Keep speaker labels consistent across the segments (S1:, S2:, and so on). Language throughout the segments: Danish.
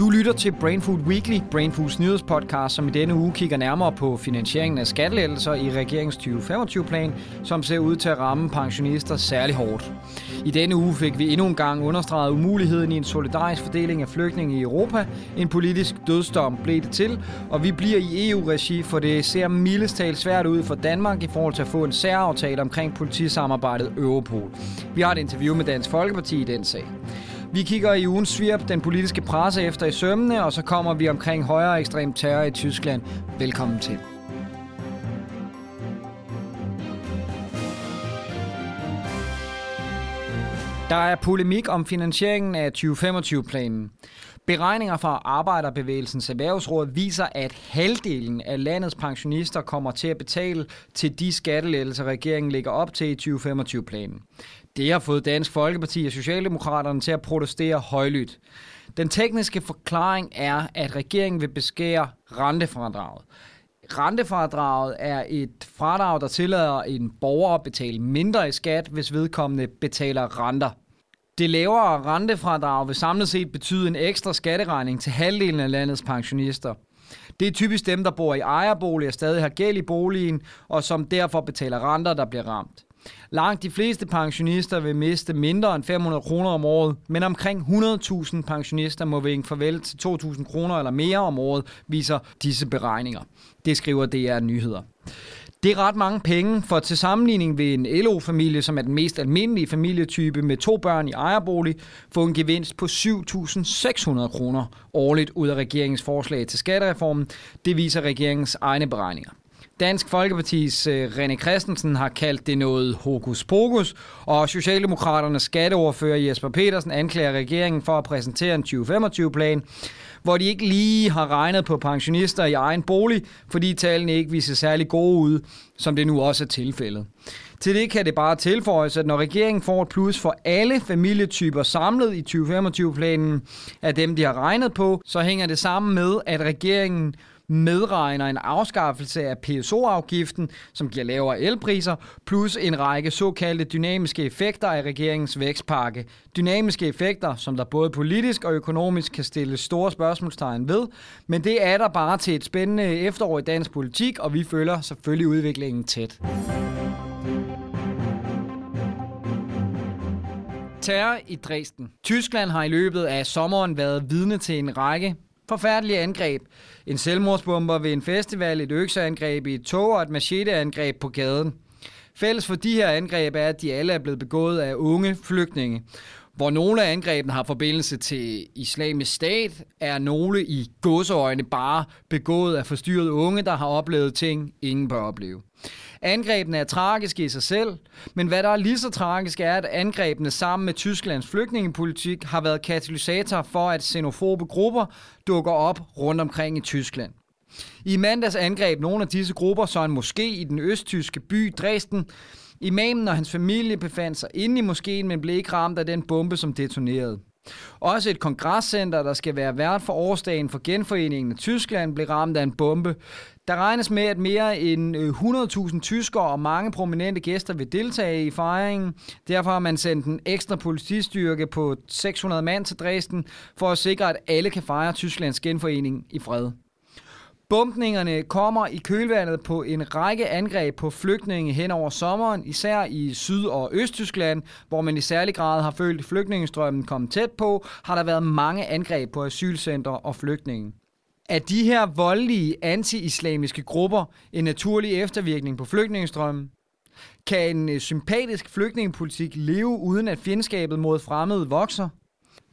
S1: Du lytter til Brainfood Weekly, Brainfoods nyhedspodcast, som i denne uge kigger nærmere på finansieringen af skattelettelser i regeringens 2025-plan, som ser ud til at ramme pensionister særlig hårdt. I denne uge fik vi endnu en gang understreget umuligheden i en solidarisk fordeling af flygtninge i Europa. En politisk dødsdom blev det til, og vi bliver i EU-regi, for det ser mildest talt svært ud for Danmark i forhold til at få en særaftale omkring politisamarbejdet Europol. Vi har et interview med Dansk Folkeparti i den sag. Vi kigger i ugens svirp den politiske presse efter i sømmene, og så kommer vi omkring højere ekstrem terror i Tyskland. Velkommen til. Der er polemik om finansieringen af 2025-planen. Beregninger fra Arbejderbevægelsens Erhvervsråd viser, at halvdelen af landets pensionister kommer til at betale til de skattelettelser, regeringen lægger op til i 2025-planen. Det har fået Dansk Folkeparti og Socialdemokraterne til at protestere højlydt. Den tekniske forklaring er, at regeringen vil beskære rentefradraget. Rentefradraget er et fradrag, der tillader en borger at betale mindre i skat, hvis vedkommende betaler renter. Det lavere rentefradrag vil samlet set betyde en ekstra skatteregning til halvdelen af landets pensionister. Det er typisk dem, der bor i ejerboliger, stadig har gæld i boligen, og som derfor betaler renter, der bliver ramt. Langt de fleste pensionister vil miste mindre end 500 kroner om året, men omkring 100.000 pensionister må vinke farvel til 2.000 kroner eller mere om året, viser disse beregninger. Det skriver DR Nyheder. Det er ret mange penge, for til sammenligning vil en LO-familie, som er den mest almindelige familietype med to børn i ejerbolig, få en gevinst på 7.600 kroner årligt ud af regeringens forslag til skattereformen. Det viser regeringens egne beregninger. Dansk Folkepartis øh, René Christensen har kaldt det noget hokus pokus, og Socialdemokraternes skatteordfører Jesper Petersen anklager regeringen for at præsentere en 2025-plan, hvor de ikke lige har regnet på pensionister i egen bolig, fordi tallene ikke viser særlig gode ud, som det nu også er tilfældet. Til det kan det bare tilføjes, at når regeringen får et plus for alle familietyper samlet i 2025-planen af dem, de har regnet på, så hænger det sammen med, at regeringen medregner en afskaffelse af PSO-afgiften, som giver lavere elpriser, plus en række såkaldte dynamiske effekter af regeringens vækstpakke. Dynamiske effekter, som der både politisk og økonomisk kan stille store spørgsmålstegn ved, men det er der bare til et spændende efterår i dansk politik, og vi følger selvfølgelig udviklingen tæt. Terror i Dresden. Tyskland har i løbet af sommeren været vidne til en række forfærdelige angreb. En selvmordsbomber ved en festival, et økseangreb i et tog og et macheteangreb på gaden. Fælles for de her angreb er, at de alle er blevet begået af unge flygtninge. Hvor nogle af angrebene har forbindelse til islamisk stat, er nogle i godseøjne bare begået af forstyrrede unge, der har oplevet ting, ingen bør opleve. Angrebene er tragiske i sig selv, men hvad der er lige så tragisk er, at angrebene sammen med Tysklands flygtningepolitik har været katalysator for, at xenofobe grupper dukker op rundt omkring i Tyskland. I mandags angreb nogle af disse grupper så en moské i den østtyske by Dresden. Imamen og hans familie befandt sig inde i moskeen, men blev ikke ramt af den bombe, som detonerede. Også et kongresscenter, der skal være vært for årsdagen for genforeningen af Tyskland, blev ramt af en bombe. Der regnes med, at mere end øh, 100.000 tyskere og mange prominente gæster vil deltage i fejringen. Derfor har man sendt en ekstra politistyrke på 600 mand til Dresden for at sikre, at alle kan fejre Tysklands genforening i fred. Bumpningerne kommer i kølvandet på en række angreb på flygtninge hen over sommeren, især i Syd- og Østtyskland, hvor man i særlig grad har følt flygtningestrømmen komme tæt på, har der været mange angreb på asylcentre og flygtninge. Er de her voldelige anti-islamiske grupper en naturlig eftervirkning på flygtningestrømmen? Kan en sympatisk flygtningepolitik leve uden at fjendskabet mod fremmede vokser?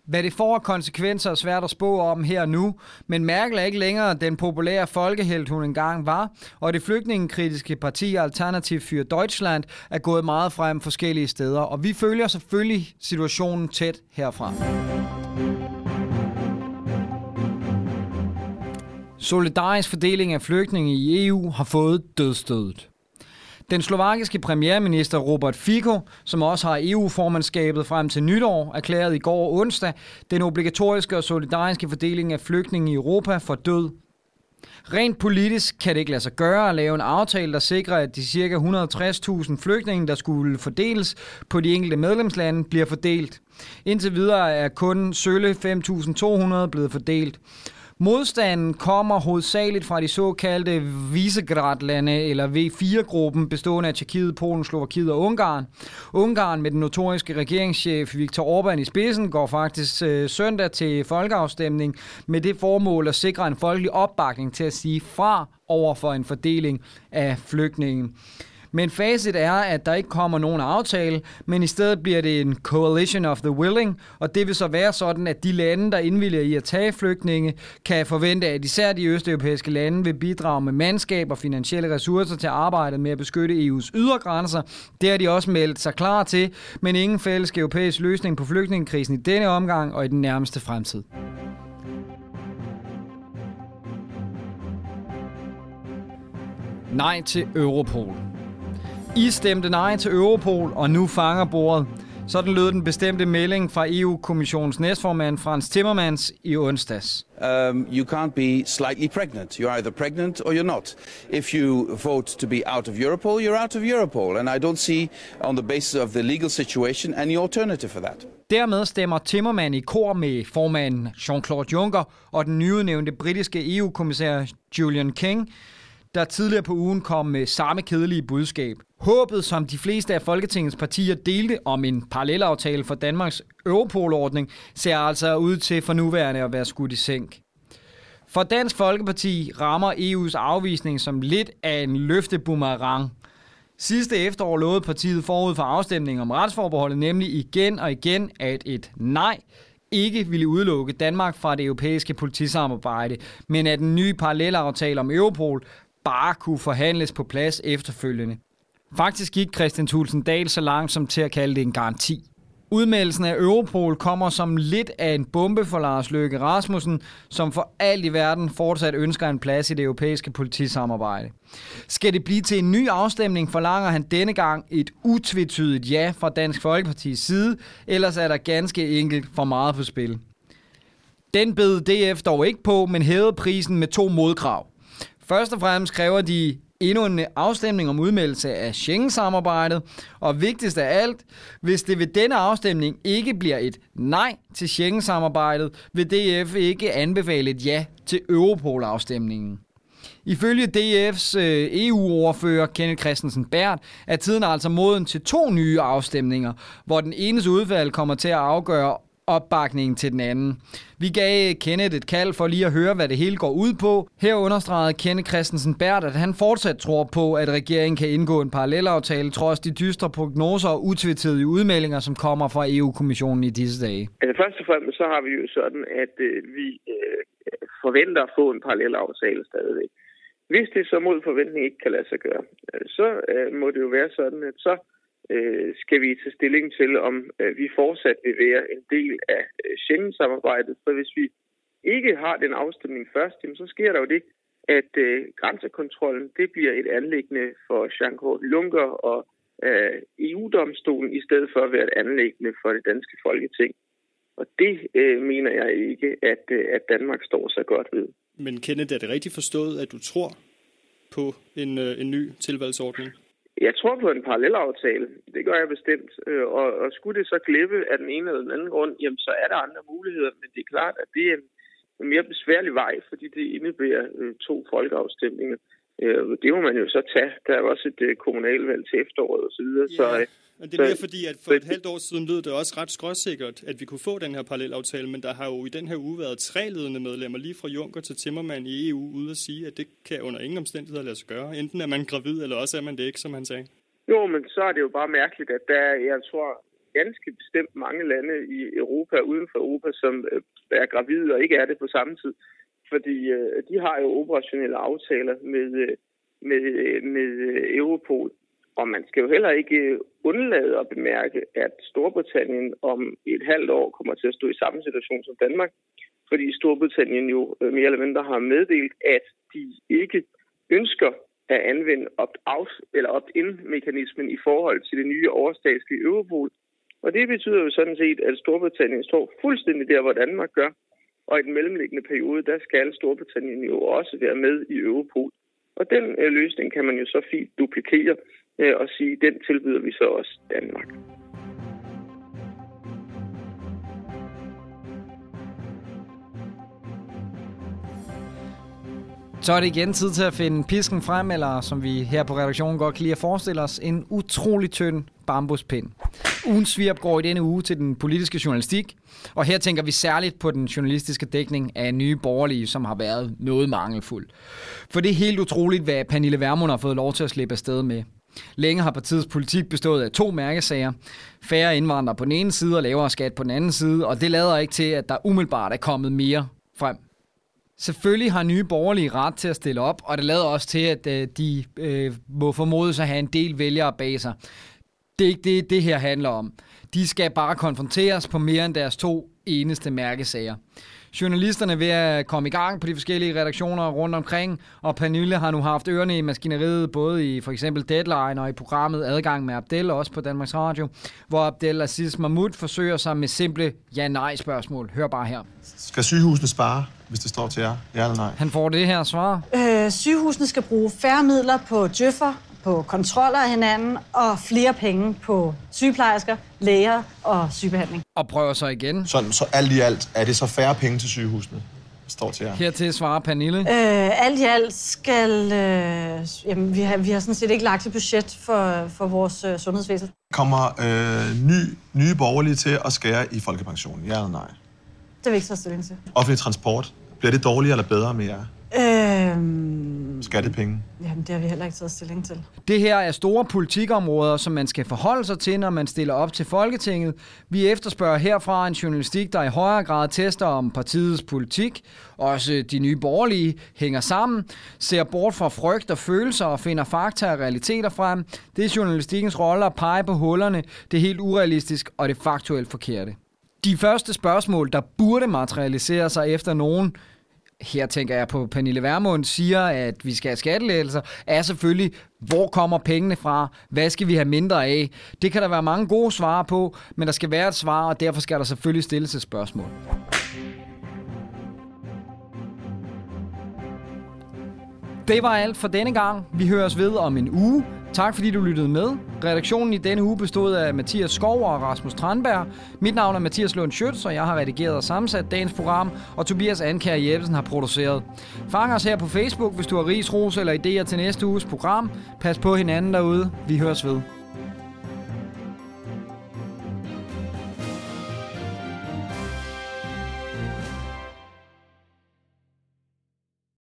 S1: Hvad det får af konsekvenser er svært at spå om her og nu, men Merkel er ikke længere den populære folkehelt, hun engang var, og det flygtningekritiske parti Alternativ für Deutschland er gået meget frem forskellige steder, og vi følger selvfølgelig situationen tæt herfra. Solidarisk fordeling af flygtninge i EU har fået dødstødet. Den slovakiske premierminister Robert Fico, som også har EU-formandskabet frem til nytår, erklærede i går onsdag den obligatoriske og solidariske fordeling af flygtninge i Europa for død. Rent politisk kan det ikke lade sig gøre at lave en aftale, der sikrer, at de ca. 160.000 flygtninge, der skulle fordeles på de enkelte medlemslande, bliver fordelt. Indtil videre er kun sølle 5.200 blevet fordelt. Modstanden kommer hovedsageligt fra de såkaldte Visegrad-lande, eller V4-gruppen, bestående af Tjekkiet, Polen, Slovakiet og Ungarn. Ungarn med den notoriske regeringschef Viktor Orbán i spidsen går faktisk øh, søndag til folkeafstemning med det formål at sikre en folkelig opbakning til at sige fra over for en fordeling af flygtninge. Men facit er, at der ikke kommer nogen aftale, men i stedet bliver det en coalition of the willing, og det vil så være sådan, at de lande, der indvilliger i at tage flygtninge, kan forvente, at især de østeuropæiske lande vil bidrage med mandskab og finansielle ressourcer til arbejdet med at beskytte EU's ydre grænser. Det har de også meldt sig klar til, men ingen fælles europæisk løsning på flygtningekrisen i denne omgang og i den nærmeste fremtid. Nej til Europol. I stemte nej til Europol, og nu fanger bordet. Sådan lød den bestemte melding fra EU-kommissionens næstformand Frans Timmermans i onsdags.
S2: Um, you can't be slightly pregnant. You're either pregnant or you're not. If you vote to be out of Europol, you're out of Europol. And I don't see, on the basis of the legal situation, any alternative for that.
S1: Dermed stemmer Timmerman i kor med formanden Jean-Claude Juncker og den nyudnævnte britiske EU-kommissær Julian King, der tidligere på ugen kom med samme kedelige budskab. Håbet, som de fleste af Folketingets partier delte om en parallelaftale for Danmarks Europol-ordning, ser altså ud til for nuværende at være skudt i sænk. For Dansk Folkeparti rammer EU's afvisning som lidt af en løfteboomerang. Sidste efterår lovede partiet forud for afstemningen om retsforbeholdet nemlig igen og igen, at et nej ikke ville udelukke Danmark fra det europæiske politisamarbejde, men at den nye parallelaftale om Europol bare kunne forhandles på plads efterfølgende. Faktisk gik Christian Thulsen Dahl så langt som til at kalde det en garanti. Udmeldelsen af Europol kommer som lidt af en bombe for Lars Løkke Rasmussen, som for alt i verden fortsat ønsker en plads i det europæiske politisamarbejde. Skal det blive til en ny afstemning, forlanger han denne gang et utvetydigt ja fra Dansk Folkepartis side, ellers er der ganske enkelt for meget på spil. Den bed DF dog ikke på, men hævede prisen med to modkrav. Først og fremmest kræver de endnu en afstemning om udmeldelse af Schengen-samarbejdet, og vigtigst af alt, hvis det ved denne afstemning ikke bliver et nej til Schengen-samarbejdet, vil DF ikke anbefale et ja til Europol-afstemningen. Ifølge DF's øh, EU-ordfører Kenneth Christensen Bært er tiden altså moden til to nye afstemninger, hvor den enes udvalg kommer til at afgøre, opbakningen til den anden. Vi gav Kenneth et kald for lige at høre, hvad det hele går ud på. Her understregede Kenneth Christensen Bært, at han fortsat tror på, at regeringen kan indgå en parallelaftale, trods de dystre prognoser og utvetydige udmeldinger, som kommer fra EU-kommissionen i disse dage.
S3: Altså, først og fremmest så har vi jo sådan, at øh, vi øh, forventer at få en parallelaftale stadigvæk. Hvis det så mod forventning ikke kan lade sig gøre, øh, så øh, må det jo være sådan, at så øh, skal vi tage stilling til, om øh, vi fortsat vil være en del af øh, Schengen-samarbejdet. For hvis vi ikke har den afstemning først, jamen, så sker der jo det, at øh, grænsekontrollen det bliver et anlæggende for Jean-Claude Juncker og øh, EU-domstolen, i stedet for at være et anlæggende for det danske folketing. Og det øh, mener jeg ikke, at, øh, at Danmark står så godt ved.
S4: Men Kenneth, er det rigtigt forstået, at du tror på en, øh, en ny tilvalgsordning?
S3: Jeg tror på en parallelaftale. Det gør jeg bestemt. Øh, og, og skulle det så glippe af den ene eller den anden grund, jamen så er der andre muligheder. Men det er klart, at det er en, en mere besværlig vej, fordi det indebærer øh, to folkeafstemninger. Øh, det må man jo så tage. Der er også et kommunalvalg til efteråret osv.
S4: Ja. Så, men det er mere fordi, at for et halvt år siden lød det også ret skråsikkert, at vi kunne få den her parallelaftale, men der har jo i den her uge været tre ledende medlemmer, lige fra Juncker til Timmermann i EU, ude at sige, at det kan under ingen omstændigheder lade sig gøre. Enten er man gravid, eller også er man det ikke, som han sagde.
S3: Jo, men så er det jo bare mærkeligt, at der er, jeg tror, ganske bestemt mange lande i Europa, uden for Europa, som øh, er gravide og ikke er det på samme tid. Fordi øh, de har jo operationelle aftaler med, øh, med, øh, med øh, Europol. Og man skal jo heller ikke øh, undlade at bemærke, at Storbritannien om et halvt år kommer til at stå i samme situation som Danmark, fordi Storbritannien jo mere eller mindre har meddelt, at de ikke ønsker at anvende opt-out eller opt-in-mekanismen i forhold til det nye overstatslige Europol. Og det betyder jo sådan set, at Storbritannien står fuldstændig der, hvor Danmark gør og i den mellemliggende periode, der skal Storbritannien jo også være med i Europol. Og den øh, løsning kan man jo så fint duplikere øh, og sige, den tilbyder vi så også Danmark.
S1: Så er det igen tid til at finde pisken frem, eller som vi her på redaktionen godt kan lide at forestille os, en utrolig tynd bambuspind. Ugens svirp går i denne uge til den politiske journalistik, og her tænker vi særligt på den journalistiske dækning af nye borgerlige, som har været noget mangelfuld. For det er helt utroligt, hvad Pernille Vermund har fået lov til at slippe afsted med. Længe har partiets politik bestået af to mærkesager. Færre indvandrere på den ene side og lavere skat på den anden side, og det lader ikke til, at der umiddelbart er kommet mere frem. Selvfølgelig har nye borgerlige ret til at stille op, og det lader også til, at øh, de øh, må formodes at have en del vælgere bag sig. Det er ikke det, det her handler om. De skal bare konfronteres på mere end deres to eneste mærkesager. Journalisterne ved at komme i gang på de forskellige redaktioner rundt omkring, og Pernille har nu haft ørerne i maskineriet, både i for eksempel Deadline og i programmet Adgang med Abdel, også på Danmarks Radio, hvor Abdel Aziz Mahmoud forsøger sig med simple ja-nej-spørgsmål. Hør bare her.
S5: Skal sygehusene spare, hvis det står til jer? Ja eller nej?
S1: Han får det her svar.
S6: Øh, sygehusene skal bruge færre midler på djøffer, på kontroller af hinanden og flere penge på sygeplejersker, læger og sygebehandling.
S1: Og prøver så igen.
S5: Sådan, så alt i alt, er det så færre penge til sygehusene? står til jer.
S1: Hertil svarer Pernille.
S6: Øh, alt i alt skal... Øh, jamen, vi har, vi har sådan set ikke lagt et budget for, for vores øh, sundhedsvæsen.
S5: Kommer øh, ny, nye borgerlige til at skære i folkepensionen? Ja eller nej? Det
S6: vil vi ikke tage stilling til.
S5: Offentlig transport. Bliver det dårligere eller bedre med jer?
S6: Øhm,
S5: Skattepenge?
S6: Jamen, det har vi heller ikke taget stilling til.
S1: Det her er store politikområder, som man skal forholde sig til, når man stiller op til Folketinget. Vi efterspørger herfra en journalistik, der i højere grad tester om partiets politik, også de nye borgerlige, hænger sammen, ser bort fra frygt og følelser og finder fakta og realiteter frem. Det er journalistikkens rolle at pege på hullerne, det er helt urealistisk og det faktuelt forkerte. De første spørgsmål, der burde materialisere sig efter nogen her tænker jeg på Pernille Vermund, siger, at vi skal have skattelettelser, er selvfølgelig, hvor kommer pengene fra? Hvad skal vi have mindre af? Det kan der være mange gode svar på, men der skal være et svar, og derfor skal der selvfølgelig stilles et spørgsmål. Det var alt for denne gang. Vi høres ved om en uge. Tak fordi du lyttede med. Redaktionen i denne uge bestod af Mathias Skov og Rasmus Tranberg. Mit navn er Mathias Lund Schøtz, og jeg har redigeret og sammensat dagens program, og Tobias Anker Jebsen har produceret. Fang os her på Facebook, hvis du har ris, ros eller idéer til næste uges program. Pas på hinanden derude. Vi høres ved.